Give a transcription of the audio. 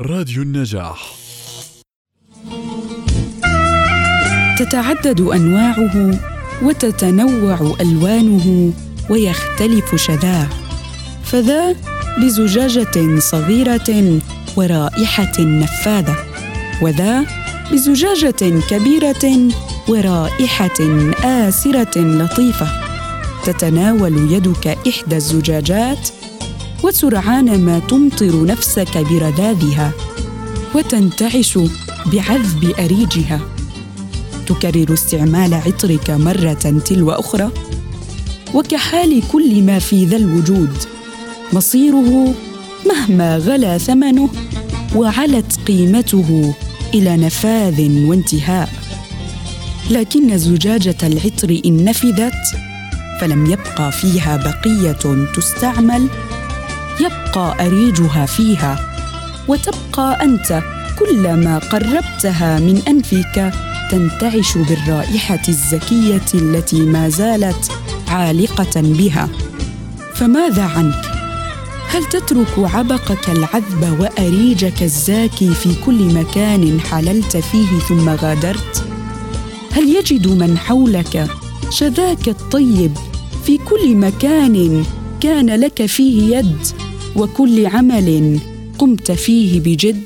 راديو النجاح. تتعدد أنواعه وتتنوع ألوانه ويختلف شذاه فذا بزجاجه صغيرة ورائحة نفاذة وذا بزجاجه كبيرة ورائحة آسرة لطيفة. تتناول يدك إحدى الزجاجات وسرعان ما تمطر نفسك برذاذها وتنتعش بعذب أريجها. تكرر استعمال عطرك مرة تلو أخرى. وكحال كل ما في ذا الوجود مصيره مهما غلا ثمنه وعلت قيمته إلى نفاذ وانتهاء. لكن زجاجة العطر إن نفذت فلم يبقى فيها بقية تستعمل يبقى أريجها فيها وتبقى أنت كلما قربتها من أنفك تنتعش بالرائحة الزكية التي ما زالت عالقة بها. فماذا عنك؟ هل تترك عبقك العذب وأريجك الزاكي في كل مكان حللت فيه ثم غادرت؟ هل يجد من حولك شذاك الطيب في كل مكان كان لك فيه يد وكل عمل قمت فيه بجد